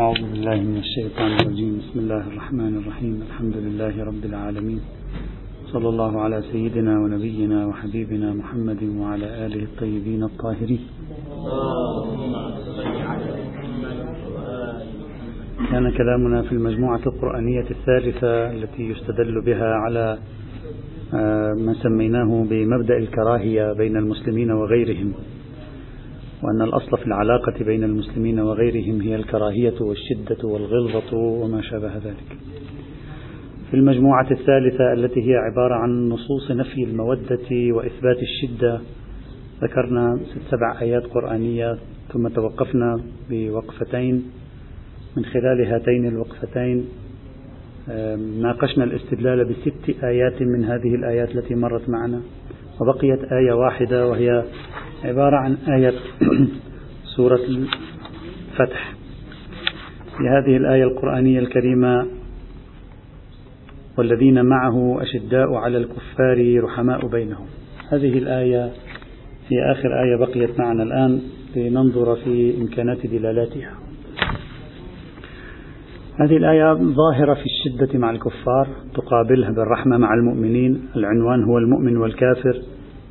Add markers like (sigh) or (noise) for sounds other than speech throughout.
أعوذ بالله من الشيطان الرجيم. بسم الله الرحمن الرحيم. الحمد لله رب العالمين. صلى الله على سيدنا ونبينا وحبيبنا محمد وعلى آله الطيبين الطاهرين. كان كلامنا في المجموعة القرآنية الثالثة التي يستدل بها على آه، ما سميناه بمبدأ الكراهية بين المسلمين وغيرهم. وأن الأصل في العلاقة بين المسلمين وغيرهم هي الكراهية والشدة والغلظة وما شابه ذلك. في المجموعة الثالثة التي هي عبارة عن نصوص نفي المودة وإثبات الشدة ذكرنا ست سبع آيات قرآنية ثم توقفنا بوقفتين من خلال هاتين الوقفتين ناقشنا الاستدلال بست آيات من هذه الآيات التي مرت معنا وبقيت آية واحدة وهي عبارة عن آية (clears throat) سورة الفتح. في هذه الآية القرآنية الكريمة والذين معه أشداء على الكفار رحماء بينهم. هذه الآية هي آخر آية بقيت معنا الآن لننظر في إمكانات دلالاتها. هذه الآية ظاهرة في الشدة مع الكفار تقابلها بالرحمة مع المؤمنين. العنوان هو المؤمن والكافر.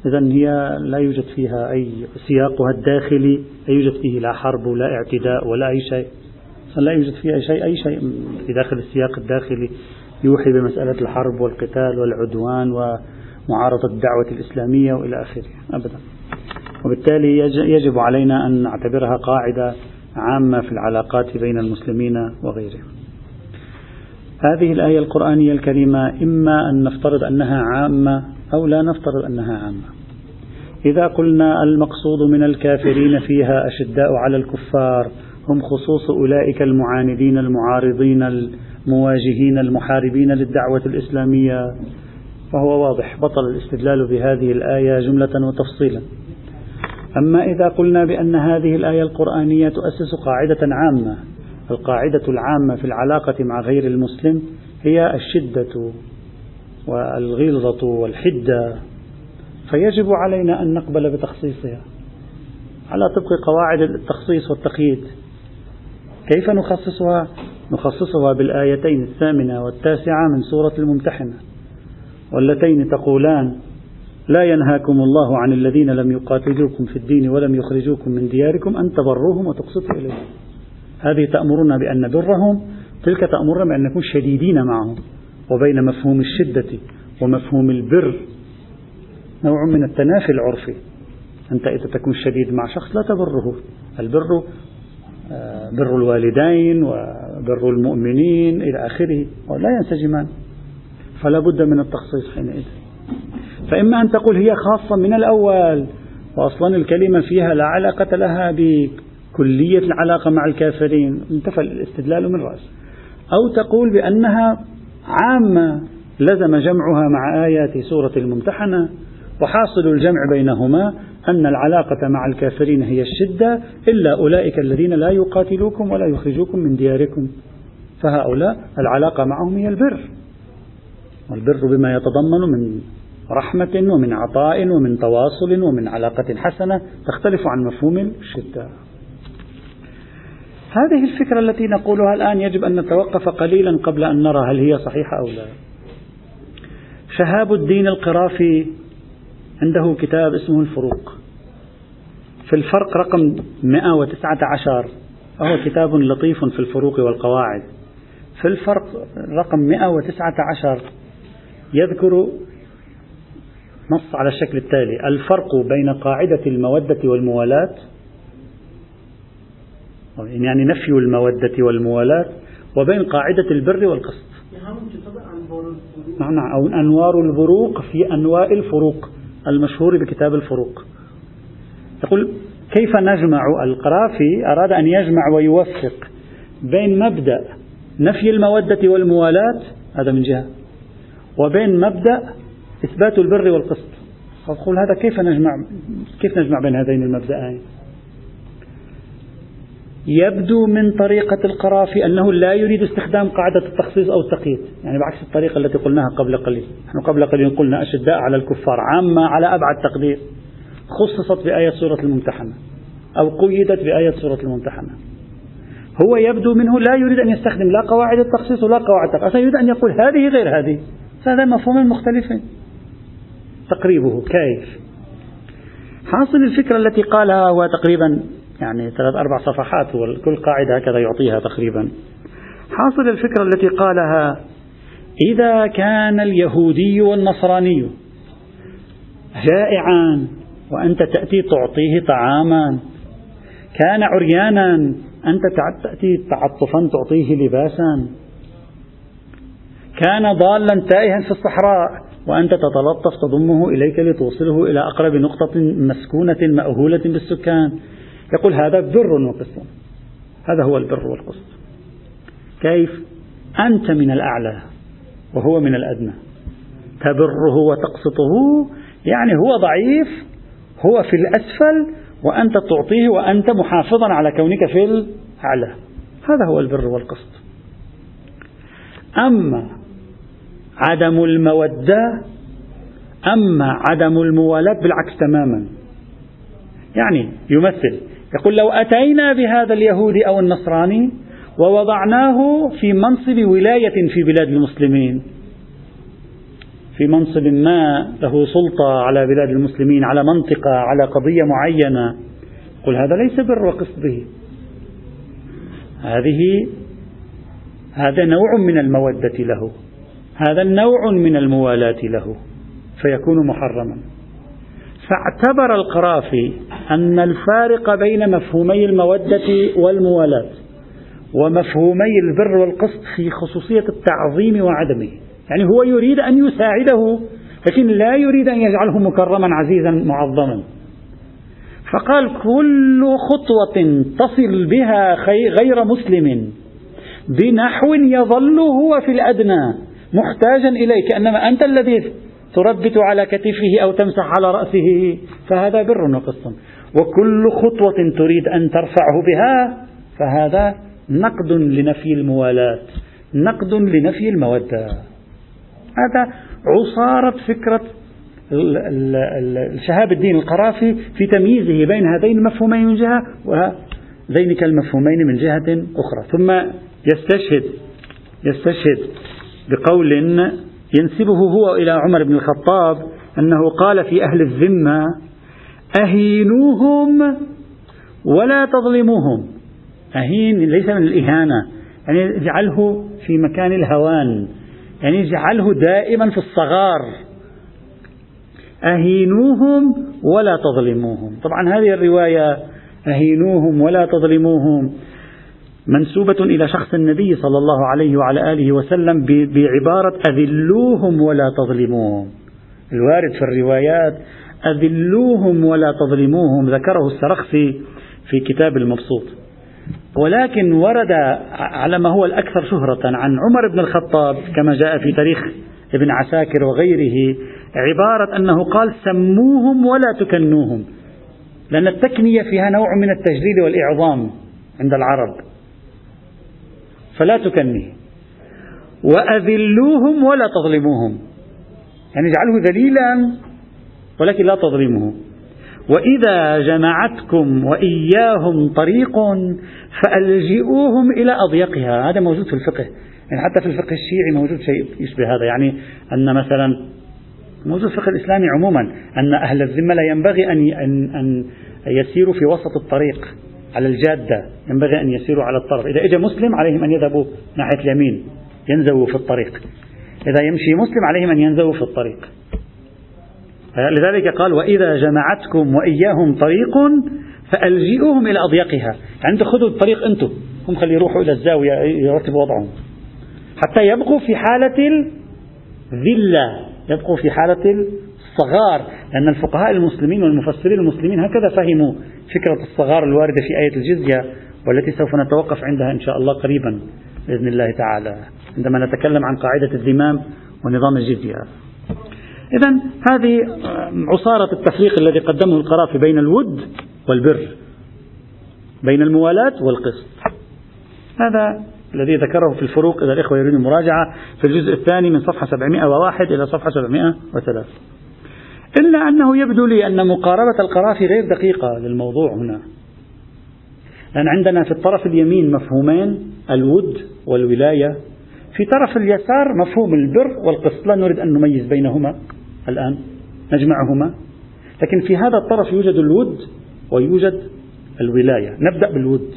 إذا هي لا يوجد فيها أي سياقها الداخلي لا يوجد فيه لا حرب ولا اعتداء ولا أي شيء. لا يوجد فيها شيء أي شيء في داخل السياق الداخلي يوحي بمسألة الحرب والقتال والعدوان ومعارضة الدعوة الإسلامية وإلى آخره. أبدا. وبالتالي يجب علينا أن نعتبرها قاعدة عامة في العلاقات بين المسلمين وغيرهم. هذه الآية القرآنية الكريمة إما أن نفترض أنها عامة أو لا نفترض أنها عامة. إذا قلنا المقصود من الكافرين فيها أشداء على الكفار هم خصوص أولئك المعاندين المعارضين المواجهين المحاربين للدعوة الإسلامية فهو واضح بطل الاستدلال بهذه الآية جملة وتفصيلا. أما إذا قلنا بأن هذه الآية القرآنية تؤسس قاعدة عامة القاعدة العامة في العلاقة مع غير المسلم هي الشدة والغلظة والحدة. فيجب علينا أن نقبل بتخصيصها. على طبق قواعد التخصيص والتقييد. كيف نخصصها؟ نخصصها بالآيتين الثامنة والتاسعة من سورة الممتحنة. واللتين تقولان لا ينهاكم الله عن الذين لم يقاتلوكم في الدين ولم يخرجوكم من دياركم أن تبروهم وتقسطوا إليهم. هذه تأمرنا بأن نبرهم تلك تأمرنا بأن نكون شديدين معهم وبين مفهوم الشدة ومفهوم البر. نوع من التنافي العرفي. أنت إذا تكون شديد مع شخص لا تبره. البر آه، بر الوالدين وبر المؤمنين إلى آخره ولا ينسجمان. فلا بد من التخصيص حينئذ. فإما أن تقول هي خاصة من الأول وأصلا الكلمة فيها لا علاقة لها بكلية العلاقة مع الكافرين انتفى الاستدلال من رأس. أو تقول بأنها عامة لزم جمعها مع آيات سورة الممتحنة وحاصل الجمع بينهما أن العلاقة مع الكافرين هي الشدة إلا أولئك الذين لا يقاتلوكم ولا يخرجوكم من دياركم. فهؤلاء العلاقة معهم هي البر. والبر بما يتضمن من رحمة ومن عطاء ومن تواصل ومن علاقة حسنة تختلف عن مفهوم الشدة. هذه الفكرة التي نقولها الآن يجب أن نتوقف قليلا قبل أن نرى هل هي صحيحة أو لا. شهاب الدين القرافي عنده كتاب اسمه الفروق. في الفرق رقم 119 وهو كتاب لطيف في الفروق والقواعد. في الفرق رقم 119 يذكر نص على الشكل التالي. الفرق بين قاعدة المودة والموالاة يعني نفي المودة والموالاة وبين قاعدة البر والقسط. نعم أو أنوار البروق في أنواء الفروق المشهور بكتاب الفروق. يقول كيف نجمع القرافي؟ أراد أن يجمع ويوفق بين مبدأ نفي المودة والموالاة هذا من جهة وبين مبدأ إثبات البر والقسط. أقول هذا كيف نجمع كيف نجمع بين هذين المبدأين؟ يبدو من طريقة القرافي أنه لا يريد استخدام قاعدة التخصيص أو التقييد. يعني بعكس الطريقة التي قلناها قبل قليل. نحن قبل قليل قلنا أشداء على الكفار عامة على أبعد تقدير. خصصت بآية سورة الممتحنة. أو قيدت بآية سورة الممتحنة. هو يبدو منه لا يريد أن يستخدم لا قواعد التخصيص ولا قواعد التخصيص يريد أن يقول هذه غير هذه. هذا مفهوم مختلف تقريبه كيف؟ حاصل الفكرة التي قالها هو تقريبا يعني ثلاث أربع صفحات وكل قاعدة هكذا يعطيها تقريبا. حاصل الفكرة التي قالها إذا كان اليهودي والنصراني جائعا وأنت تأتي تعطيه طعاما كان عريانا أنت تأتي تعطفا تعطيه لباسا كان ضالا تائها في الصحراء وأنت تتلطف تضمه إليك لتوصله إلى أقرب نقطة مسكونة مأهولة بالسكان. يقول هذا بر وقسط. هذا هو البر والقسط. كيف؟ أنت من الأعلى وهو من الأدنى. تبره وتقسطه يعني هو ضعيف هو في الأسفل وأنت تعطيه وأنت محافظا على كونك في الأعلى. هذا هو البر والقسط. أما عدم المودة أما عدم الموالاة بالعكس تماما. يعني يمثل يقول لو أتينا بهذا اليهودي أو النصراني ووضعناه في منصب ولاية في بلاد المسلمين. في منصب ما له سلطة على بلاد المسلمين على منطقة على قضية معينة. قل هذا ليس بر وقصد به هذه هذا نوع من المودة له. هذا نوع من الموالاة له. فيكون محرما. فاعتبر القرافي أن الفارق بين مفهومي المودة والموالاة ومفهومي البر والقسط في خصوصية التعظيم وعدمه. يعني هو يريد أن يساعده لكن لا يريد أن يجعله مكرما عزيزا معظما. فقال كل خطوة تصل بها غير مسلم بنحو يظل هو في الأدنى محتاجا إليك أنما أنت الذي تربت على كتفه أو تمسح على رأسه فهذا بر وقسط وكل خطوة تريد أن ترفعه بها فهذا نقد لنفي الموالاة نقد لنفي المودة. هذا عصارة فكرة شهاب الدين القرافي في تمييزه بين هذين المفهومين من جهة وذينك المفهومين من جهة أخرى. ثم يستشهد يستشهد بقول ينسبه هو إلى عمر بن الخطاب أنه قال في أهل الذمة أهينوهم ولا تظلموهم. أهين ليس من الإهانة يعني اجعله في مكان الهوان يعني اجعله دائما في الصغار. أهينوهم ولا تظلموهم. طبعا هذه الرواية أهينوهم ولا تظلموهم. منسوبة إلى شخص النبي صلى الله عليه وعلى آله وسلم بعبارة أذلوهم ولا تظلموهم. الوارد في الروايات أذلوهم ولا تظلموهم ذكره السرخسي في كتاب المبسوط. ولكن ورد على ما هو الأكثر شهرة عن عمر بن الخطاب كما جاء في تاريخ ابن عساكر وغيره عبارة أنه قال سموهم ولا تكنوهم. لأن التكنية فيها نوع من التجليل والإعظام عند العرب. فلا تكنيه وأذلوهم ولا تظلموهم. يعني اجعله ذليلا ولكن لا تظلمه وإذا جمعتكم وإياهم طريق فألجئوهم إلى أضيقها. هذا موجود في الفقه. يعني حتى في الفقه الشيعي موجود شيء يشبه هذا. يعني أن مثلا موجود في الفقه الإسلامي عموما أن أهل الذمة لا ينبغي أن أن يسيروا في وسط الطريق. على الجادة ينبغي أن يسيروا على الطرف. إذا إجا مسلم عليهم أن يذهبوا ناحية اليمين ينزووا في الطريق. إذا يمشي مسلم عليهم أن ينزووا في الطريق. لذلك قال وإذا جمعتكم وإياهم طريق فألجئوهم إلى أضيقها. يعني خذوا الطريق أنتم. هم خلي يروحوا إلى الزاوية يرتبوا وضعهم. حتى يبقوا في حالة الذلة. يبقوا في حالة الصغار لأن الفقهاء المسلمين والمفسرين المسلمين هكذا فهموا فكرة الصغار الواردة في آية الجزية والتي سوف نتوقف عندها إن شاء الله قريبا بإذن الله تعالى عندما نتكلم عن قاعدة الذمام ونظام الجزية. إذا هذه عصارة التفريق الذي قدمه القرافي بين الود والبر بين الموالاة والقسط. هذا الذي ذكره في الفروق إذا الإخوة يريدون المراجعة في الجزء الثاني من صفحة 701 إلى صفحة 703 إلا أنه يبدو لي أن مقاربة القرافي غير دقيقة للموضوع هنا. لأن عندنا في الطرف اليمين مفهومين الود والولاية في طرف اليسار مفهوم البر والقسط. لا نريد أن نميز بينهما الآن نجمعهما. لكن في هذا الطرف يوجد الود ويوجد الولاية. نبدأ بالود.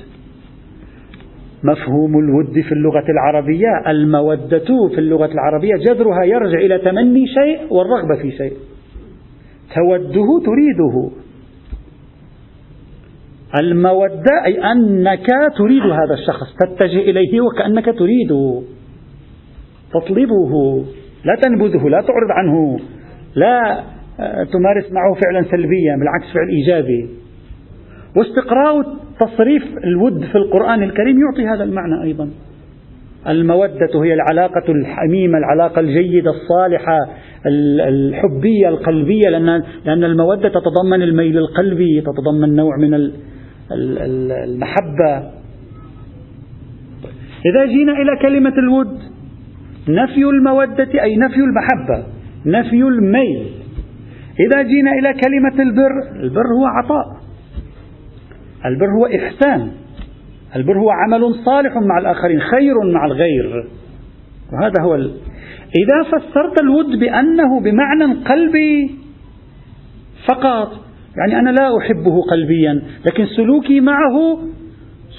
مفهوم الود في اللغة العربية المودة في اللغة العربية جذرها يرجع إلى تمني شيء والرغبة في شيء. توده تريده. المودة أي أنك تريد هذا الشخص تتجه إليه وكأنك تريده. تطلبه لا تنبذه لا تعرض عنه لا آه، تمارس معه فعلا سلبيا بالعكس فعل إيجابي. واستقراء تصريف الود في القرآن الكريم يعطي هذا المعنى أيضا. المودة هي العلاقة الحميمة العلاقة الجيدة الصالحة الحبية القلبية لأن لأن المودة تتضمن الميل القلبي تتضمن نوع من المحبة. إذا جينا إلى كلمة الود نفي المودة أي نفي المحبة نفي الميل. إذا جينا إلى كلمة البر البر هو عطاء البر هو إحسان. البر هو عمل صالح مع الآخرين خير مع الغير. وهذا هو ال... إذا فسرت الود بأنه بمعنى قلبي فقط يعني أنا لا أحبه قلبيا لكن سلوكي معه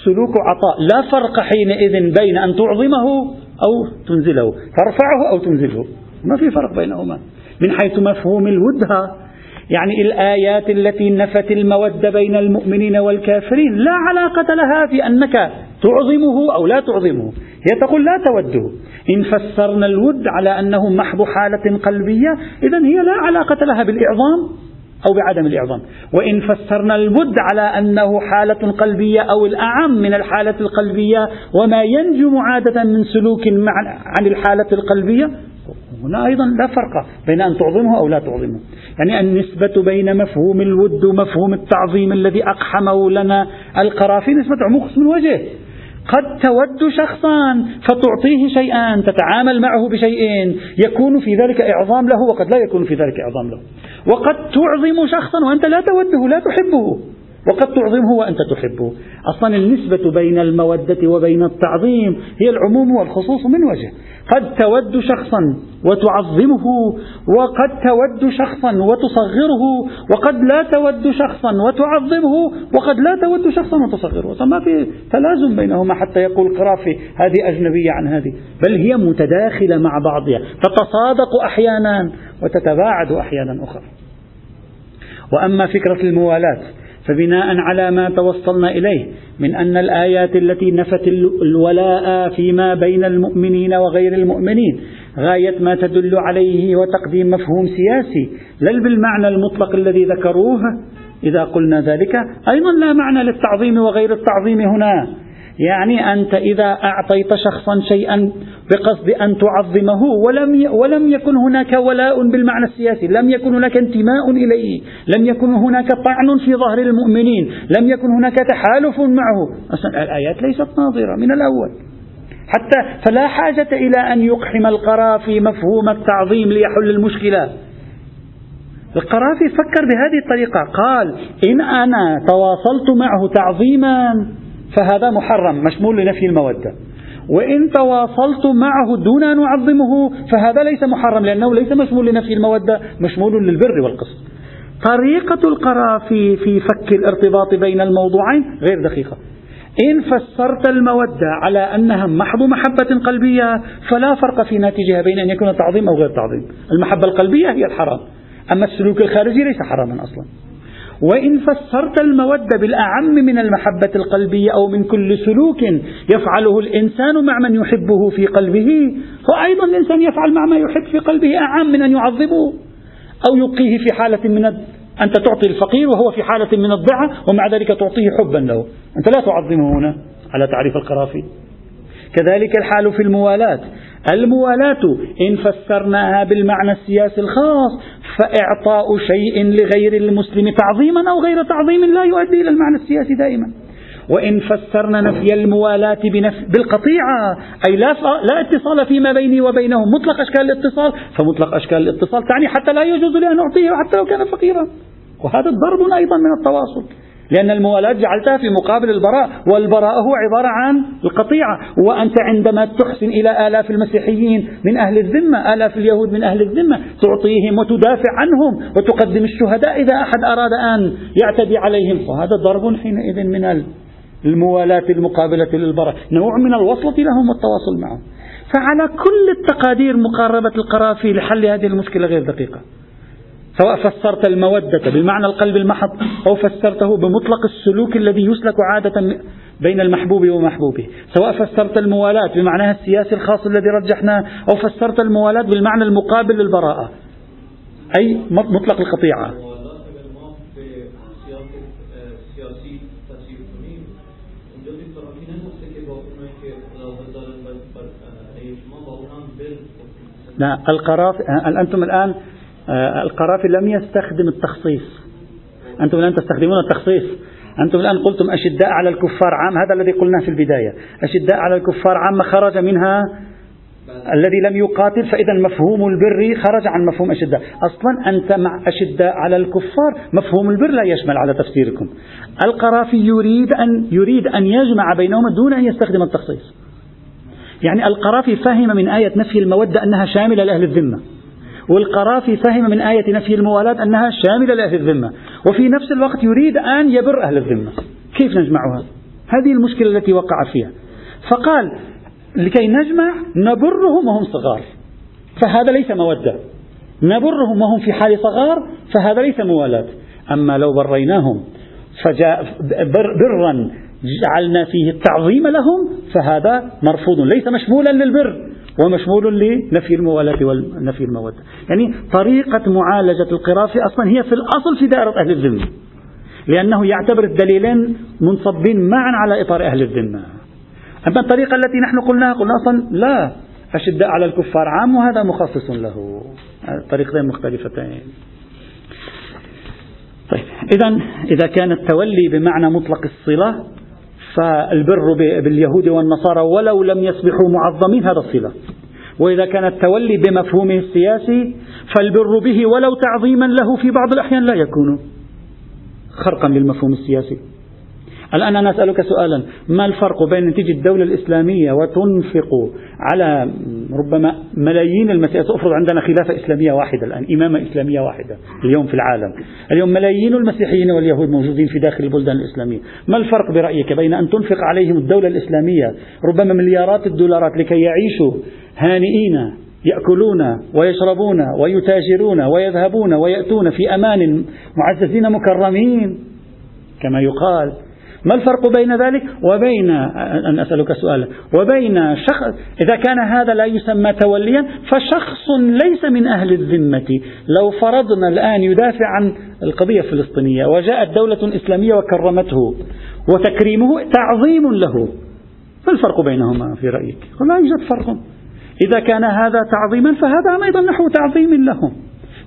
سلوك عطاء. لا فرق حينئذ بين أن تعظمه أو تنزله. ترفعه أو تنزله. ما في فرق بينهما. من حيث مفهوم الود يعني الآيات التي نفت المودة بين المؤمنين والكافرين لا علاقة لها في أنك تعظمه أو لا تعظمه. هي تقول لا توده إن فسرنا الود على أنه محض حالة قلبية إذا هي لا علاقة لها بالإعظام أو بعدم الإعظام. وإن فسرنا الود على أنه حالة قلبية أو الأعم من الحالة القلبية وما ينجم عادة من سلوك عن الحالة القلبية هنا أيضا لا فرق بين أن تعظمه أو لا تعظمه. يعني النسبة بين مفهوم الود ومفهوم التعظيم الذي أقحمه لنا القرافي نسبة عمق من وجه. قد تود شخصا فتعطيه شيئا تتعامل معه بشيء يكون في ذلك إعظام له وقد لا يكون في ذلك إعظام له. وقد تعظم شخصا وأنت لا توده لا تحبه. وقد تعظمه وأنت تحبه. أصلا النسبة بين المودة وبين التعظيم هي العموم والخصوص من وجه. قد تود شخصا وتعظمه وقد تود شخصا وتصغره وقد لا تود شخصا وتعظمه وقد لا تود شخصا وتصغره. فما في تلازم بينهما حتى يقول القرافي هذه أجنبية عن هذه. بل هي متداخلة مع بعضها. تتصادق أحيانا وتتباعد أحيانا أخرى. وأما فكرة الموالاة فبناء على ما توصلنا إليه من أن الآيات التي نفت الولاء فيما بين المؤمنين وغير المؤمنين غاية ما تدل عليه وتقديم مفهوم سياسي لا بالمعنى المطلق الذي ذكروه. إذا قلنا ذلك أيضا لا معنى للتعظيم وغير التعظيم هنا. يعني أنت إذا أعطيت شخصا شيئا بقصد أن تعظمه ولم ولم يكن هناك ولاء بالمعنى السياسي، لم يكن هناك انتماء إليه، لم يكن هناك طعن في ظهر المؤمنين، لم يكن هناك تحالف معه، أصلا الآيات ليست ناظرة من الأول. حتى فلا حاجة إلى أن يقحم القرافي مفهوم التعظيم ليحل المشكلة. القرافي فكر بهذه الطريقة، قال: إن أنا تواصلت معه تعظيما فهذا محرم مشمول لنفي المودة. وإن تواصلت معه دون أن أعظمه فهذا ليس محرم لأنه ليس مشمول لنفي المودة مشمول للبر والقسط. طريقة القرافي في فك الارتباط بين الموضوعين غير دقيقة. إن فسرت المودة على أنها محض محبة قلبية فلا فرق في ناتجها بين أن يكون تعظيم أو غير تعظيم. المحبة القلبية هي الحرام. أما السلوك الخارجي ليس حراما أصلا. وإن فسرت المودة بالأعم من المحبة القلبية أو من كل سلوك يفعله الإنسان مع من يحبه في قلبه فأيضا الإنسان يفعل مع ما يحب في قلبه أعم من أن يعظمه أو يبقيه في حالة من أنت تعطي الفقير وهو في حالة من الضعة ومع ذلك تعطيه حبا له. أنت لا تعظمه هنا على تعريف القرافي. كذلك الحال في الموالاة. الموالاة. إن فسرناها بالمعنى السياسي الخاص فإعطاء شيء لغير المسلم تعظيما أو غير تعظيم لا يؤدي إلى المعنى السياسي دائما. وإن فسرنا نفي الموالاة بالقطيعة أي لا, لا اتصال فيما بيني وبينه مطلق أشكال الاتصال. فمطلق أشكال الاتصال تعني حتى لا يجوز لي أن أعطيه حتى لو كان فقيرا. وهذا ضرب أيضا من التواصل. لأن الموالاة جعلتها في مقابل البراء والبراء هو عبارة عن القطيعة. وأنت عندما تحسن إلى آلاف المسيحيين من أهل الذمة آلاف اليهود من أهل الذمة تعطيهم وتدافع عنهم وتقدم الشهداء إذا أحد أراد أن يعتدي عليهم. فهذا ضرب حينئذ من الموالاة المقابلة للبراء. نوع من الوصلة لهم والتواصل معهم. فعلى كل التقادير مقاربة القرافي لحل هذه المشكلة غير دقيقة. سواء فسرت المودة بمعنى القلب المحض أو فسرته بمطلق السلوك الذي يسلك عادة بين المحبوب ومحبوبه. سواء فسرت الموالاة بمعناها السياسي الخاص الذي رجحناه أو فسرت الموالاة بالمعنى المقابل للبراءة. أي مطلق القطيعة. لا القرافي أنتم الآن آه، القرافي لم يستخدم التخصيص. أنتم الآن تستخدمون التخصيص. أنتم الآن قلتم أشداء على الكفار عام. هذا الذي قلناه في البداية. أشداء على الكفار عام خرج منها الذي لم يقاتل فإذا مفهوم البر خرج عن مفهوم أشداء. أصلا أنت مع أشداء على الكفار مفهوم البر لا يشمل على تفسيركم. القرافي يريد أن يريد أن يجمع بينهما دون أن يستخدم التخصيص. يعني القرافي فهم من آية نفي المودة أنها شاملة لأهل الذمة. والقرافي فهم من آية نفي الموالاة أنها شاملة لأهل الذمة. وفي نفس الوقت يريد أن يبر أهل الذمة. كيف نجمعها؟ هذه المشكلة التي وقع فيها. فقال لكي نجمع نبرهم وهم صغار. فهذا ليس مودة. نبرهم وهم في حال صغار فهذا ليس موالاة أما لو بريناهم فجاء برا جعلنا فيه التعظيم لهم فهذا مرفوض ليس مشمولا للبر. ومشمول لنفي الموالاة ونفي المودة يعني طريقة معالجة القرافة أصلا هي في الأصل في دائرة أهل الذمة لأنه يعتبر الدليلين منصبين معا على إطار أهل الذمة. أما الطريقة التي نحن قلناها قلنا أصلا لا أشداء على الكفار عام وهذا مخصص له. طريقتين مختلفتين. طيب إذا إذا كان التولي بمعنى مطلق الصلة فالبر باليهود والنصارى ولو لم يصبحوا معظمين هذا الصلة. وإذا كان التولي بمفهومه السياسي فالبر به ولو تعظيما له في بعض الأحيان لا يكون خرقا للمفهوم السياسي. الآن أنا أسألك سؤالا. ما الفرق بين أن تجي الدولة الإسلامية وتنفق على ربما ملايين المسيحيين سأفرض عندنا خلافة إسلامية واحدة الآن إمامة إسلامية واحدة اليوم في العالم. اليوم ملايين المسيحيين واليهود موجودين في داخل البلدان الإسلامية. ما الفرق برأيك بين أن تنفق عليهم الدولة الإسلامية ربما مليارات الدولارات لكي يعيشوا هانئين يأكلون ويشربون ويتاجرون ويذهبون ويأتون في أمان معززين مكرمين؟ كما يقال ما الفرق بين ذلك وبين أن أسألك سؤالا وبين شخص إذا كان هذا لا يسمى توليا فشخص ليس من أهل الذمة. لو فرضنا الآن يدافع عن القضية الفلسطينية وجاءت دولة إسلامية وكرمته وتكريمه تعظيم له. ما الفرق بينهما في رأيك؟ لا يوجد فرق. إذا كان هذا تعظيما فهذا أيضا نحو تعظيم لهم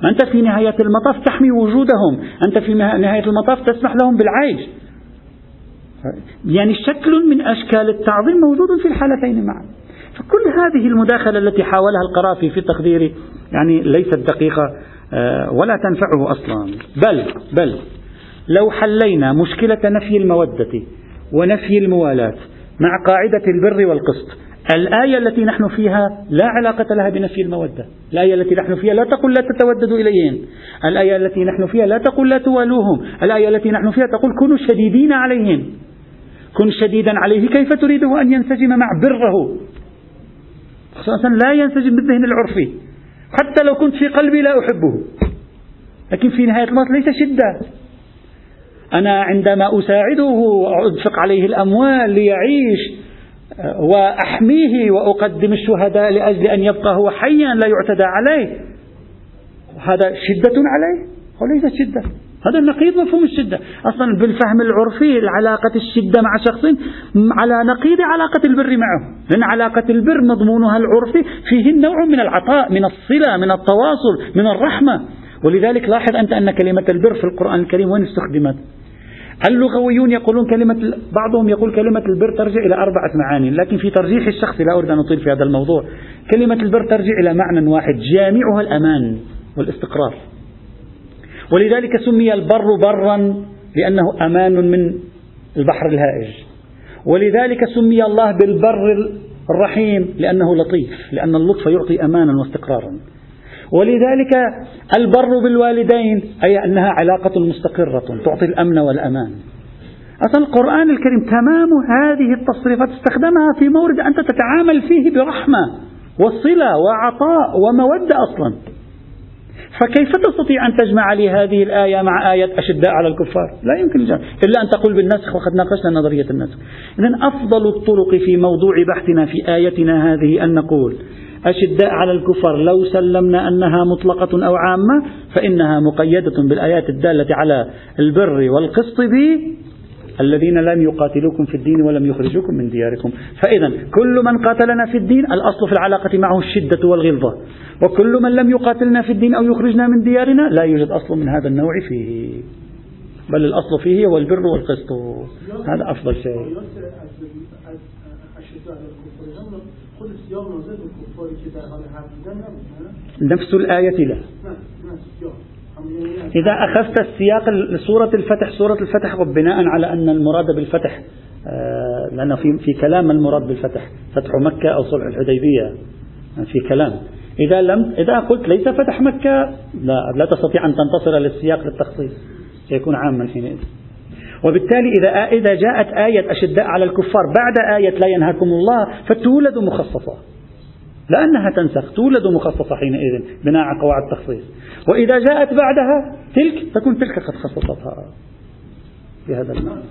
أنت في نهاية المطاف تحمي وجودهم. أنت في نهاية المطاف تسمح لهم بالعيش. يعني شكل من أشكال التعظيم موجود في الحالتين معا. فكل هذه المداخلة التي حاولها القرافي في تقديري يعني ليست دقيقة آه، ولا تنفعه أصلا. بل بل لو حلينا مشكلة نفي المودة ونفي الموالاة مع قاعدة البر والقسط الآية التي نحن فيها لا علاقة لها بنفي المودة. الآية التي نحن فيها لا تقول لا تتوددوا إليهم الآية التي نحن فيها لا تقول لا توالوهم الآية التي نحن فيها تقول كونوا شديدين عليهم كن شديدا عليه كيف تريده أن ينسجم مع بره؟ خصوصا لا ينسجم بالذهن العرفي. حتى لو كنت في قلبي لا أحبه. لكن في نهاية المطاف ليس شدة. أنا عندما أساعده وأنفق عليه الأموال ليعيش وأحميه وأقدم الشهداء لأجل أن يبقى هو حيا لا يعتدى عليه هذا شدة عليه وليست شدة؟ هذا النقيض مفهوم الشدة. أصلا بالفهم العرفي علاقة الشدة مع شخص على نقيض علاقة البر معه. لأن علاقة البر مضمونها العرفي فيه نوع من العطاء من الصلة من التواصل من الرحمة. ولذلك لاحظ أنت أن كلمة البر في القرآن الكريم وين استخدمت؟ اللغويون يقولون كلمة بعضهم يقول كلمة البر ترجع إلى أربعة معاني لكن في ترجيح الشخصي لا أريد أن أطيل في هذا الموضوع. كلمة البر ترجع إلى معنى واحد جامعها الأمان والاستقرار. ولذلك سمي البر برا لأنه أمان من البحر الهائج. ولذلك سمي الله بالبر الرحيم لأنه لطيف لأن اللطف يعطي أمانا واستقرارا. ولذلك البر بالوالدين أي أنها علاقة مستقرة تعطي الأمن والأمان. أصلا القرآن الكريم تمام هذه التصريفات استخدمها في مورد أنت تتعامل فيه برحمة وصلة وعطاء ومودة أصلا. فكيف تستطيع أن تجمع لي هذه الآية مع آية أشداء على الكفار؟ لا يمكن الجمع إلا أن تقول بالنسخ وقد ناقشنا نظرية النسخ. إذا أفضل الطرق في موضوع بحثنا في آيتنا هذه أن نقول أشداء على الكفار لو سلمنا أنها مطلقة أو عامة فإنها مقيدة بالآيات الدالة على البر والقسط الذين لم يقاتلوكم في الدين ولم يخرجوكم من دياركم. فإذا كل من قاتلنا في الدين الأصل في العلاقة معه الشدة والغلظة. وكل من لم يقاتلنا في الدين أو يخرجنا من ديارنا لا يوجد أصل من هذا النوع فيه. بل الأصل فيه هو البر والقسط. هذا أفضل شيء. نفس الآية لا. إذا أخذت السياق سورة الفتح سورة الفتح بناء على أن المراد بالفتح آه، لأن في في كلام المراد بالفتح؟ فتح مكة أو صلح الحديبية. في كلام. إذا لم إذا قلت ليس فتح مكة لا لا تستطيع أن تنتصر للسياق للتخصيص. سيكون عاما حينئذ. وبالتالي إذا إذا جاءت آية أشداء على الكفار بعد آية لا ينهاكم الله فتولد مخصصة. لأنها تنسخ تولد مخصصة حينئذ بناء على قواعد التخصيص. وإذا جاءت بعدها تلك تكون تلك قد خصصتها في هذا المعنى.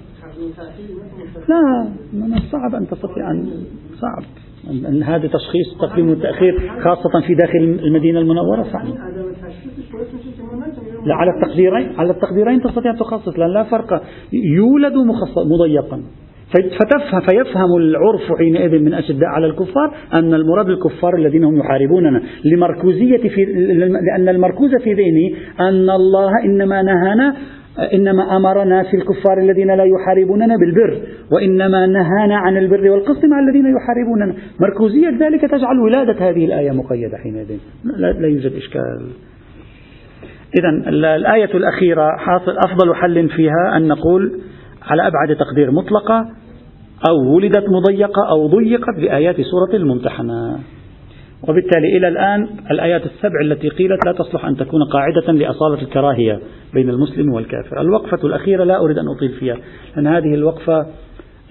لا من الصعب أن تستطيع أن صعب. أن هذا تشخيص تقديم والتأخير خاصة في داخل المدينة المنورة صعب. لا على التقديرين على التقديرين تستطيع أن تخصص لأن لا فرق. يولد مضيقا. فتفهم فيفهم العرف حينئذ من أشداء على الكفار أن المراد الكفار الذين هم يحاربوننا. لمركوزية في لأن المركوز في ذهني أن الله إنما نهانا إنما أمرنا في الكفار الذين لا يحاربوننا بالبر وإنما نهانا عن البر والقسط مع الذين يحاربوننا. مركوزية ذلك تجعل ولادة هذه الآية مقيدة حينئذ. لا, لا يوجد إشكال. إذا الآية الأخيرة حاصل أفضل حل فيها أن نقول على أبعد تقدير مطلقة أو ولدت مضيقة أو ضيقت بآيات سورة الممتحنة. وبالتالي إلى الآن الآيات السبع التي قيلت لا تصلح أن تكون قاعدة لأصالة الكراهية بين المسلم والكافر. الوقفة الأخيرة لا أريد أن أطيل فيها لأن هذه الوقفة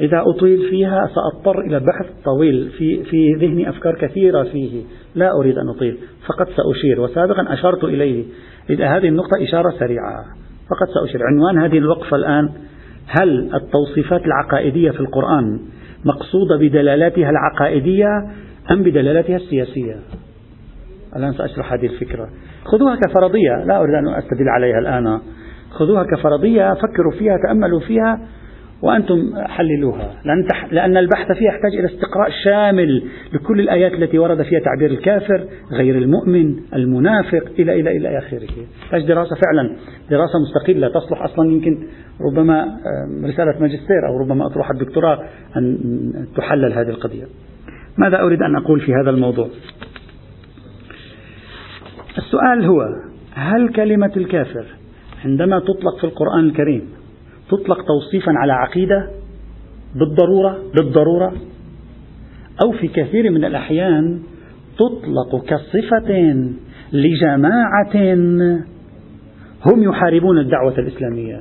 إذا أطيل فيها سأضطر إلى بحث طويل في, في ذهني أفكار كثيرة فيه. لا أريد أن أطيل فقط سأشير. وسابقا أشرت إليه. إلى هذه النقطة إشارة سريعة فقط سأشير. عنوان هذه الوقفة الآن هل التوصيفات العقائدية في القرآن مقصودة بدلالاتها العقائدية أم بدلالاتها السياسية؟ الآن سأشرح هذه الفكرة. خذوها كفرضية لا أريد أن أستدل عليها الآن. خذوها كفرضية فكروا فيها تأملوا فيها وأنتم حللوها. لأن, لأن البحث فيها يحتاج إلى استقراء شامل لكل الآيات التي ورد فيها تعبير الكافر غير المؤمن المنافق إلى إلى إلى آخره. تحتاج دراسة فعلا دراسة مستقلة تصلح أصلا. يمكن ربما رسالة ماجستير أو ربما أطروحة الدكتوراه أن تحلل هذه القضية. ماذا أريد أن أقول في هذا الموضوع؟ السؤال هو هل كلمة الكافر عندما تطلق في القرآن الكريم تطلق توصيفا على عقيدة بالضرورة بالضرورة أو في كثير من الأحيان تطلق كصفة لجماعة هم يحاربون الدعوة الإسلامية.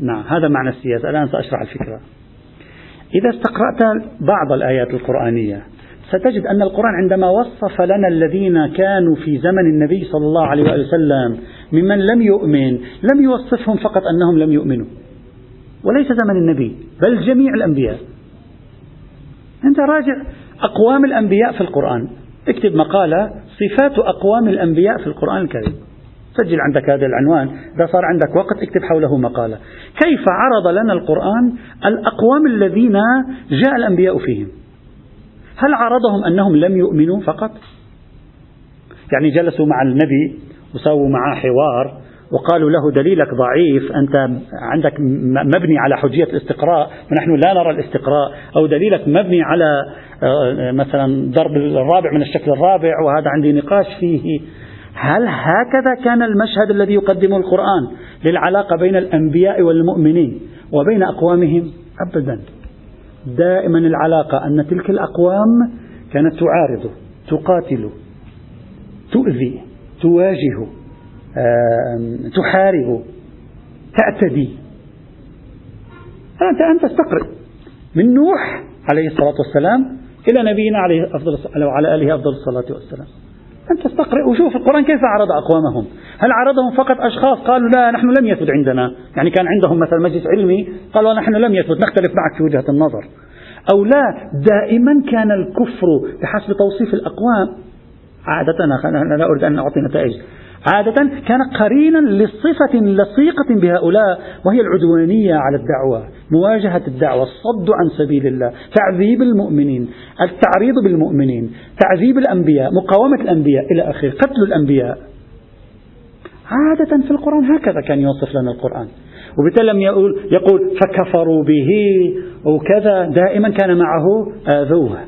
نعم هذا معنى السياسة. الآن سأشرح الفكرة. إذا استقرأت بعض الآيات القرآنية ستجد أن القرآن عندما وصف لنا الذين كانوا في زمن النبي صلى الله عليه وسلم ممن لم يؤمن لم يوصفهم فقط أنهم لم يؤمنوا. وليس زمن النبي بل جميع الأنبياء. أنت راجع أقوام الأنبياء في القرآن. اكتب مقالة صفات أقوام الأنبياء في القرآن الكريم. سجل عندك هذا العنوان. إذا صار عندك وقت اكتب حوله مقالة. كيف عرض لنا القرآن الأقوام الذين جاء الأنبياء فيهم؟ هل عرضهم أنهم لم يؤمنوا فقط؟ يعني جلسوا مع النبي وسووا معه حوار وقالوا له دليلك ضعيف أنت عندك مبني على حجية الاستقراء ونحن لا نرى الاستقراء أو دليلك مبني على آه، مثلا ضرب الرابع من الشكل الرابع وهذا عندي نقاش فيه. هل هكذا كان المشهد الذي يقدمه القرآن للعلاقة بين الأنبياء والمؤمنين وبين أقوامهم؟ أبدا. دائما العلاقة أن تلك الأقوام كانت تعارض تقاتل تؤذي تواجه تحارب تعتدي أنت أن تستقرئ من نوح عليه الصلاة والسلام إلى نبينا عليه أفضل وعلى آله أفضل الصلاة والسلام. أن تستقرئ وشوف القرآن كيف عرض أقوامهم. هل عرضهم فقط أشخاص؟ قالوا لا نحن لم يثبت عندنا. يعني كان عندهم مثلا مجلس علمي قالوا نحن لم يثبت نختلف معك في وجهة النظر. أو لا دائما كان الكفر بحسب توصيف الأقوام عادة أنا لا أريد أن أعطي نتائج. عادة كان قرينا لصفة لصيقة بهؤلاء وهي العدوانية على الدعوة مواجهة الدعوة الصد عن سبيل الله تعذيب المؤمنين التعريض بالمؤمنين تعذيب الأنبياء مقاومة الأنبياء إلى آخره قتل الأنبياء. عادة في القرآن هكذا كان يوصف لنا القرآن. وبالتالي لم يقول, يقول فكفروا به وكذا دائما كان معه آذوه.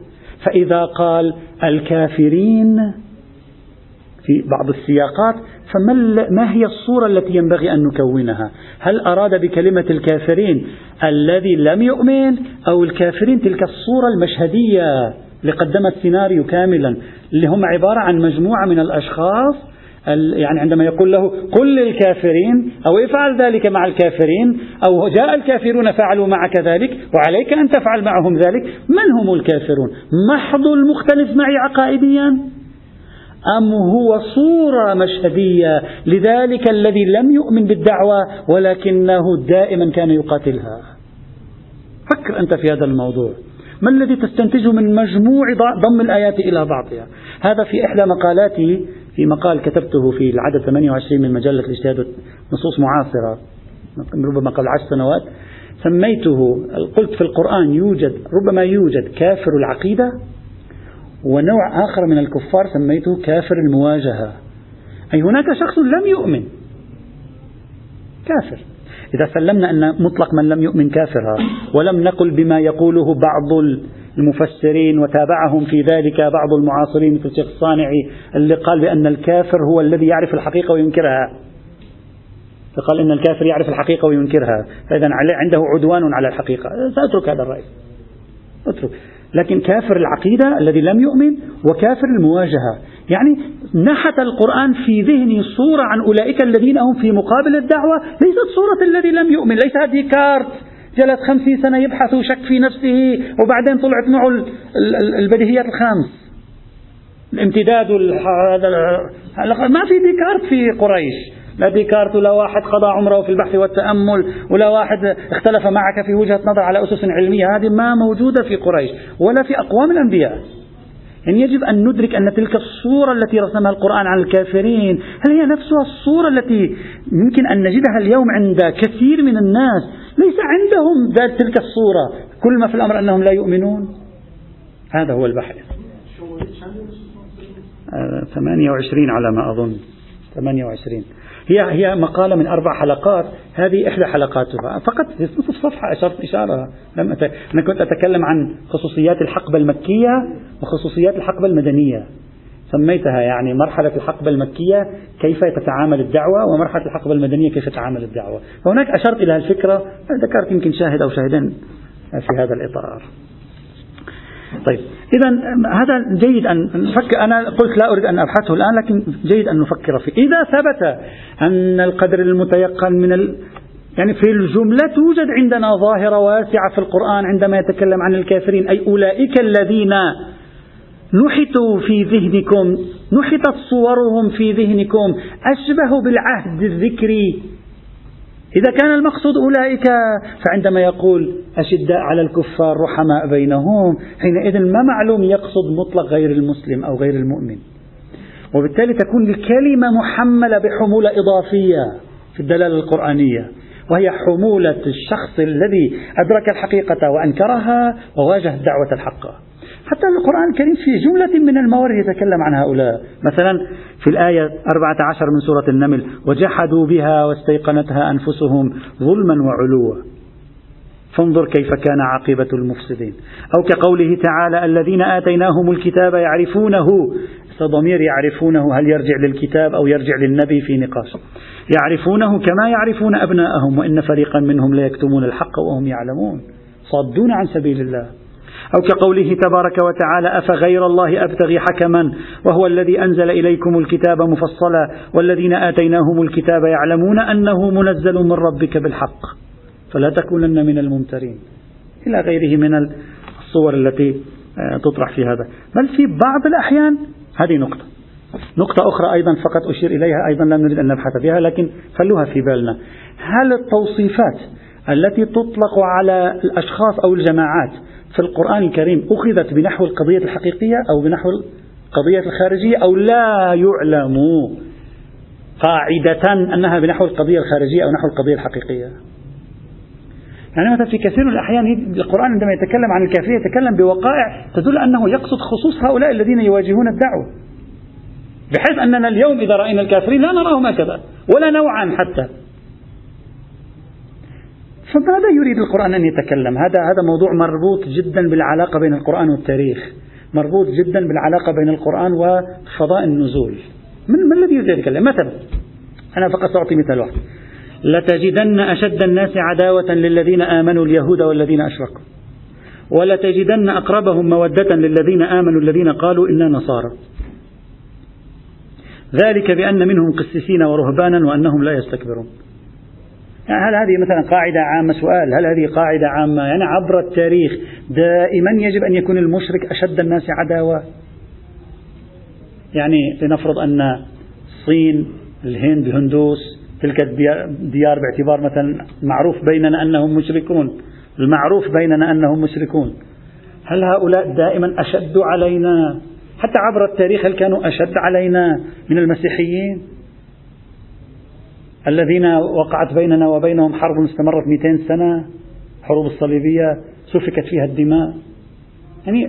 فإذا قال الكافرين في بعض السياقات فما ما هي الصورة التي ينبغي أن نكونها؟ هل أراد بكلمة الكافرين الذي لم يؤمن أو الكافرين تلك الصورة المشهدية اللي قدمت سيناريو كاملا اللي هم عبارة عن مجموعة من الأشخاص يعني عندما يقول له قل للكافرين أو افعل ذلك مع الكافرين أو جاء الكافرون فعلوا معك ذلك وعليك أن تفعل معهم ذلك من هم الكافرون؟ محض المختلف معي عقائديا؟ أم هو صورة مشهدية لذلك الذي لم يؤمن بالدعوة ولكنه دائما كان يقاتلها؟ فكر أنت في هذا الموضوع. ما الذي تستنتجه من مجموع ضم الآيات إلى بعضها؟ هذا في إحدى مقالاتي في مقال كتبته في العدد 28 من مجلة الاجتهاد نصوص معاصرة ربما قبل عشر سنوات. سميته قلت في القرآن يوجد ربما يوجد كافر العقيدة؟ ونوع آخر من الكفار سميته كافر المواجهة. أي هناك شخص لم يؤمن. كافر. إذا سلمنا أن مطلق من لم يؤمن كافر ولم نقل بما يقوله بعض المفسرين وتابعهم في ذلك بعض المعاصرين مثل الشيخ الصانعي اللي قال بأن الكافر هو الذي يعرف الحقيقة وينكرها. فقال إن الكافر يعرف الحقيقة وينكرها. فإذا عنده عدوان على الحقيقة. سأترك هذا الرأي. أترك. لكن كافر العقيدة الذي لم يؤمن وكافر المواجهة. يعني نحت القرآن في ذهني صورة عن أولئك الذين هم في مقابل الدعوة ليست صورة الذي لم يؤمن ليس ديكارت جلس خمسين سنة يبحث وشك في نفسه وبعدين طلعت معه البديهيات الخمس. الامتداد ما في ديكارت في قريش. لا ديكارت ولا واحد قضى عمره في البحث والتأمل ولا واحد اختلف معك في وجهة نظر على أسس علمية هذه ما موجودة في قريش ولا في أقوام الأنبياء. يعني يجب أن ندرك أن تلك الصورة التي رسمها القرآن عن الكافرين هل هي نفسها الصورة التي يمكن أن نجدها اليوم عند كثير من الناس؟ ليس عندهم ذات تلك الصورة. كل ما في الأمر أنهم لا يؤمنون. هذا هو البحث. 28 آه، على ما أظن. 28 هي هي مقالة من أربع حلقات هذه إحدى حلقاتها. فقط في نصف صفحة أشرت إشارة. لم أت... أنا كنت أتكلم عن خصوصيات الحقبة المكية وخصوصيات الحقبة المدنية. سميتها يعني مرحلة الحقبة المكية كيف تتعامل الدعوة ومرحلة الحقبة المدنية كيف تتعامل الدعوة. فهناك أشرت إلى الفكرة ذكرت يمكن شاهد أو شاهدين في هذا الإطار. طيب. إذا هذا جيد أن نفكر. أنا قلت لا أريد أن أبحثه الآن لكن جيد أن نفكر فيه. إذا ثبت أن القدر المتيقن من ال يعني في الجملة توجد عندنا ظاهرة واسعة في القرآن عندما يتكلم عن الكافرين. أي أولئك الذين نحتوا في ذهنكم نحتت صورهم في ذهنكم أشبه بالعهد الذكري. إذا كان المقصود أولئك فعندما يقول أشداء على الكفار رحماء بينهم حينئذ ما معلوم يقصد مطلق غير المسلم أو غير المؤمن. وبالتالي تكون الكلمة محملة بحمولة إضافية في الدلالة القرآنية وهي حمولة الشخص الذي أدرك الحقيقة وأنكرها وواجه الدعوة الحقة حتى القرآن الكريم في جملة من الموارد يتكلم عن هؤلاء. مثلا في الآية 14 من سورة النمل وجحدوا بها واستيقنتها أنفسهم ظلما وعلوا. فانظر كيف كان عاقبة المفسدين. أو كقوله تعالى الذين آتيناهم الكتاب يعرفونه. ضمير يعرفونه؟ هل يرجع للكتاب أو يرجع للنبي في نقاش؟ يعرفونه كما يعرفون أبناءهم وإن فريقا منهم ليكتمون الحق وهم يعلمون. صدون عن سبيل الله. أو كقوله تبارك وتعالى أفغير الله أبتغي حكما وهو الذي أنزل إليكم الكتاب مفصلا والذين آتيناهم الكتاب يعلمون أنه منزل من ربك بالحق فلا تكونن من الممترين إلى غيره من الصور التي آه، تطرح في هذا. بل في بعض الأحيان هذه نقطة. نقطة أخرى أيضا فقط أشير إليها أيضا لا نريد أن نبحث فيها لكن خلوها في بالنا. هل التوصيفات التي تطلق على الأشخاص أو الجماعات في القرآن الكريم أخذت بنحو القضية الحقيقية أو بنحو القضية الخارجية أو لا يعلم قاعدة أنها بنحو القضية الخارجية أو نحو القضية الحقيقية. يعني مثلا في كثير من الأحيان القرآن عندما يتكلم عن الكافرين يتكلم بوقائع تدل أنه يقصد خصوص هؤلاء الذين يواجهون الدعوة. بحيث أننا اليوم إذا رأينا الكافرين لا نراهم هكذا ولا نوعا حتى. فماذا يريد القرآن أن يتكلم؟ هذا هذا موضوع مربوط جدا بالعلاقة بين القرآن والتاريخ. مربوط جدا بالعلاقة بين القرآن وفضاء النزول. من, من الذي يريد أن يتكلم؟ مثلا أنا فقط سأعطي مثال واحد. لتجدن أشد الناس عداوة للذين آمنوا اليهود والذين أشركوا. ولتجدن أقربهم مودة للذين آمنوا الذين قالوا إنا نصارى. ذلك بأن منهم قسيسين ورهبانا وأنهم لا يستكبرون. هل هذه مثلا قاعدة عامة؟ سؤال هل هذه قاعدة عامة؟ يعني عبر التاريخ دائما يجب أن يكون المشرك أشد الناس عداوة؟ يعني لنفرض أن الصين الهند الهندوس تلك الديار باعتبار مثلا معروف بيننا أنهم مشركون المعروف بيننا أنهم مشركون. هل هؤلاء دائما أشد علينا؟ حتى عبر التاريخ هل كانوا أشد علينا من المسيحيين؟ الذين وقعت بيننا وبينهم حرب استمرت 200 سنة حروب الصليبية سفكت فيها الدماء. يعني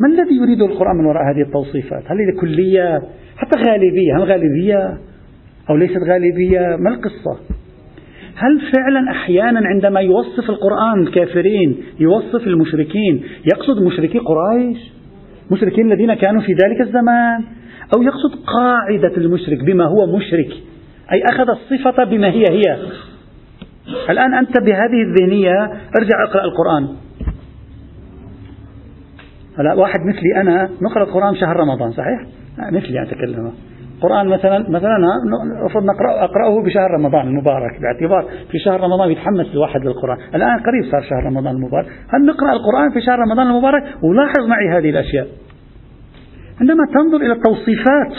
ما الذي يريد القرآن من وراء هذه التوصيفات؟ هل هي كلية؟ حتى غالبية. هل غالبية أو ليست غالبية؟ ما القصة؟ هل فعلا أحيانا عندما يوصف القرآن الكافرين يوصف المشركين يقصد مشركي قريش؟ مشركين الذين كانوا في ذلك الزمان؟ أو يقصد قاعدة المشرك بما هو مشرك؟ أي أخذ الصفة بما هي هي الآن أنت بهذه الذهنية ارجع اقرأ القرآن هلا واحد مثلي أنا نقرأ القرآن شهر رمضان صحيح؟ مثلي أتكلم القرآن مثلا مثلا المفروض نقرأ أقرأه بشهر رمضان المبارك باعتبار في شهر رمضان يتحمس الواحد للقرآن، الآن قريب صار شهر رمضان المبارك، هل نقرأ القرآن في شهر رمضان المبارك ولاحظ معي هذه الأشياء. عندما تنظر إلى التوصيفات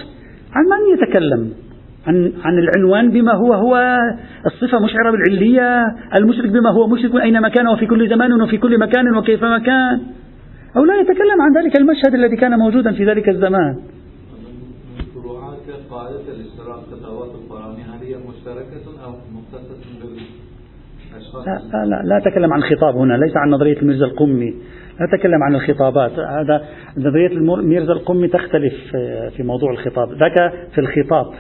عن من يتكلم؟ عن عن العنوان بما هو هو الصفة مشعرة بالعلية، المشرك بما هو مشرك أينما كان وفي كل زمان وفي كل مكان وكيفما كان. أو لا يتكلم عن ذلك المشهد الذي كان موجودا في ذلك الزمان. قاعدة الاشتراك خطوات القرآن هل هي مشتركة أو مختصة لا لا لا أتكلم عن خطاب هنا ليس عن نظرية الميرزا القمي لا أتكلم عن الخطابات هذا نظرية الميرزا القمي تختلف في موضوع الخطاب ذاك في الخطاب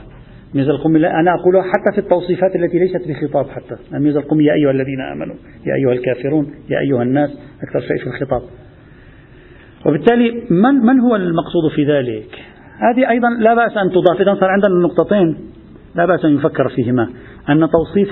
ميرزا القمي أنا أقولها حتى في التوصيفات التي ليست بخطاب حتى. ميرزا القمي يا أيها الذين آمنوا يا أيها الكافرون يا أيها الناس أكثر شيء في الخطاب. وبالتالي من من هو المقصود في ذلك؟ هذه أيضا لا بأس أن تضاف إذا صار عندنا النقطتين لا بأس أن يفكر فيهما. أن توصيف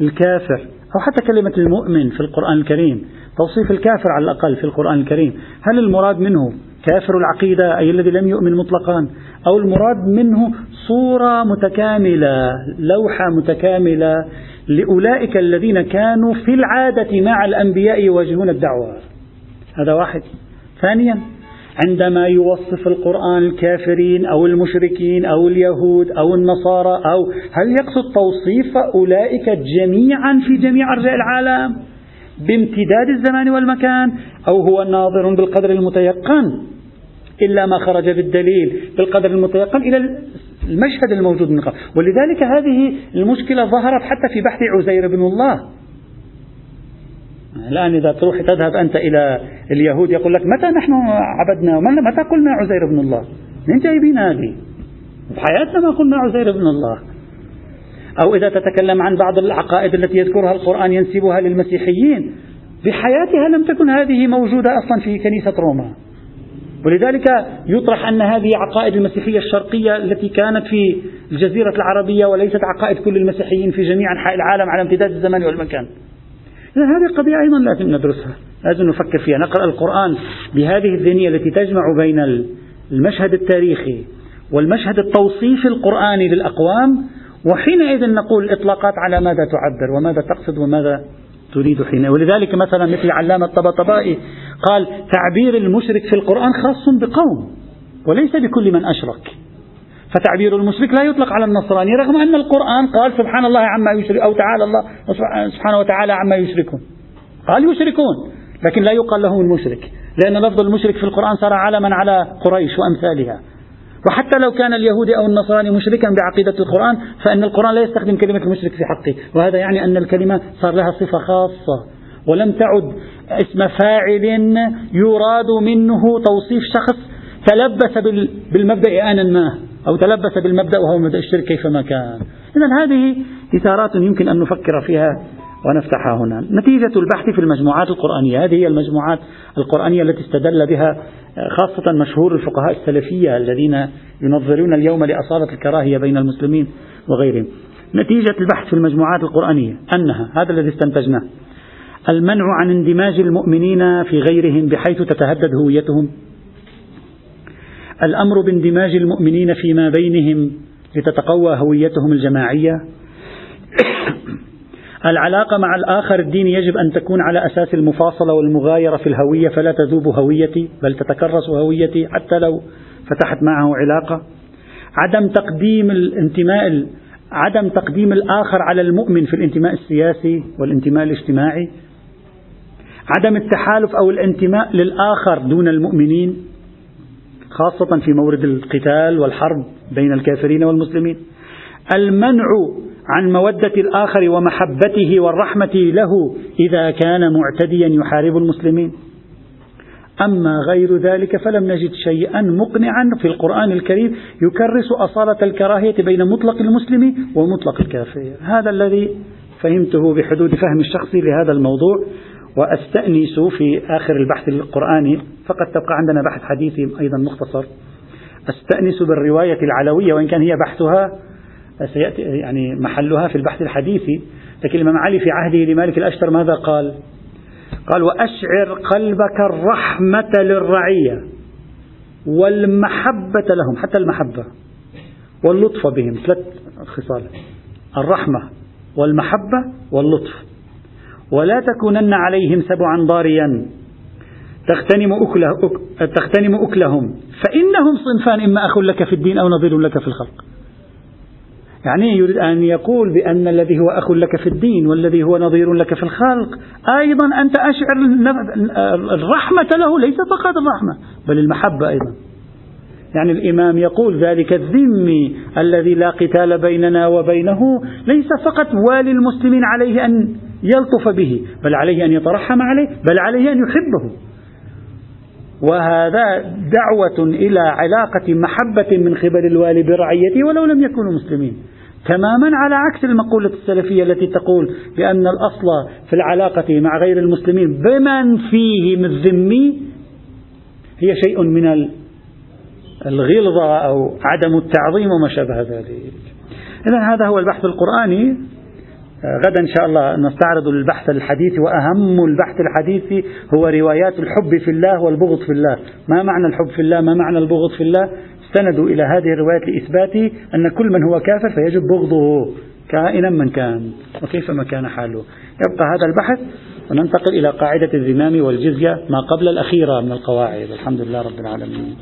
الكافر أو حتى كلمة المؤمن في القرآن الكريم توصيف الكافر على الأقل في القرآن الكريم هل المراد منه كافر العقيدة أي الذي لم يؤمن مطلقا. أو المراد منه صورة متكاملة لوحة متكاملة لأولئك الذين كانوا في العادة مع الأنبياء يواجهون الدعوة. هذا واحد. ثانيا عندما يوصف القرآن الكافرين أو المشركين أو اليهود أو النصارى أو هل يقصد توصيف أولئك جميعا في جميع أرجاء العالم؟ بامتداد الزمان والمكان أو هو ناظر بالقدر المتيقن إلا ما خرج بالدليل بالقدر المتيقن إلى المشهد الموجود من قبل. ولذلك هذه المشكلة ظهرت حتى في بحث عزير بن الله. الآن إذا تروح تذهب أنت إلى اليهود يقول لك متى نحن عبدنا؟ متى قلنا عزير بن الله؟ من جايبين هذه؟ بحياتنا ما قلنا عزير بن الله. أو إذا تتكلم عن بعض العقائد التي يذكرها القرآن ينسبها للمسيحيين. بحياتها لم تكن هذه موجودة أصلا في كنيسة روما. ولذلك يطرح أن هذه عقائد المسيحية الشرقية التي كانت في الجزيرة العربية وليست عقائد كل المسيحيين في جميع أنحاء العالم على امتداد الزمان والمكان. إذا هذه قضية أيضا لازم ندرسها. لازم نفكر فيها. نقرأ القرآن بهذه الذهنية التي تجمع بين المشهد التاريخي والمشهد التوصيفي القرآني للأقوام وحينئذ نقول الإطلاقات على ماذا تعبر وماذا تقصد وماذا تريد حين ولذلك مثلا مثل علامة الطبطبائي قال تعبير المشرك في القرآن خاص بقوم وليس بكل من أشرك. فتعبير المشرك لا يطلق على النصراني رغم أن القرآن قال سبحان الله عما يشرك أو تعالى الله سبحانه وتعالى عما يشركون. قال يشركون لكن لا يقال لهم المشرك لأن لفظ المشرك في القرآن صار علما على قريش وأمثالها. وحتى لو كان اليهودي أو النصراني مشركا بعقيدة القرآن فإن القرآن لا يستخدم كلمة المشرك في حقه. وهذا يعني أن الكلمة صار لها صفة خاصة. ولم تعد اسم فاعل يراد منه توصيف شخص تلبس بالمبدأ آنا ما أو تلبس بالمبدأ وهو مبدأ الشرك كيفما كان. إذا هذه إثارات يمكن أن نفكر فيها ونفتحها هنا. نتيجة البحث في المجموعات القرآنية. هذه هي المجموعات القرآنية التي استدل بها خاصة مشهور الفقهاء السلفية الذين ينظرون اليوم لأصالة الكراهية بين المسلمين وغيرهم. نتيجة البحث في المجموعات القرآنية أنها هذا الذي استنتجناه المنع عن اندماج المؤمنين في غيرهم بحيث تتهدد هويتهم. الأمر باندماج المؤمنين فيما بينهم لتتقوى هويتهم الجماعية. (coughs) العلاقة مع الآخر الديني يجب أن تكون على أساس المفاصلة والمغايرة في الهوية فلا تذوب هويتي بل تتكرس هويتي حتى لو فتحت معه علاقة. عدم تقديم الانتماء عدم تقديم الآخر على المؤمن في الانتماء السياسي والانتماء الاجتماعي. عدم التحالف أو الانتماء للآخر دون المؤمنين خاصة في مورد القتال والحرب بين الكافرين والمسلمين. المنع عن مودة الآخر ومحبته والرحمة له إذا كان معتديا يحارب المسلمين. أما غير ذلك فلم نجد شيئا مقنعا في القرآن الكريم يكرس أصالة الكراهية بين مطلق المسلم ومطلق الكافر. هذا الذي فهمته بحدود فهم الشخصي لهذا الموضوع وأستأنس في آخر البحث القرآني. فقد تبقى عندنا بحث حديثي أيضا مختصر. أستأنس بالرواية العلوية وإن كان هي بحثها سيأتي يعني محلها في البحث الحديثي لكن الإمام علي في عهده لمالك الأشتر ماذا قال؟ قال وأشعر قلبك الرحمة للرعية والمحبة لهم. حتى المحبة واللطف بهم ثلاث خصال الرحمة والمحبة واللطف. ولا تكونن عليهم سبعا ضاريا تغتنم, أكله تغتنم أكلهم فإنهم صنفان إما أخ لك في الدين أو نظير لك في الخلق. يعني يريد أن يقول بأن الذي هو أخ لك في الدين والذي هو نظير لك في الخلق أيضا أنت أشعر الرحمة له ليس فقط الرحمة بل المحبة أيضا. يعني الإمام يقول ذلك الذمي الذي لا قتال بيننا وبينه ليس فقط والي المسلمين عليه أن يلطف به بل عليه أن يترحم عليه بل عليه أن يحبه. وهذا دعوة إلى علاقة محبة من قبل الوالي برعيته ولو لم يكونوا مسلمين. تماما على عكس المقولة السلفية التي تقول بأن الأصل في العلاقة مع غير المسلمين بمن فيهم الذمي هي شيء من الغلظة أو عدم التعظيم وما شابه ذلك. إذا هذا هو البحث القرآني. غدا إن شاء الله نستعرض البحث الحديث وأهم البحث الحديث هو روايات الحب في الله والبغض في الله. ما معنى الحب في الله؟ ما معنى البغض في الله؟ استندوا إلى هذه الروايات لإثبات أن كل من هو كافر فيجب بغضه كائنا من كان وكيفما كان حاله. يبقى هذا البحث وننتقل إلى قاعدة الزمام والجزية ما قبل الأخيرة من القواعد. الحمد لله رب العالمين.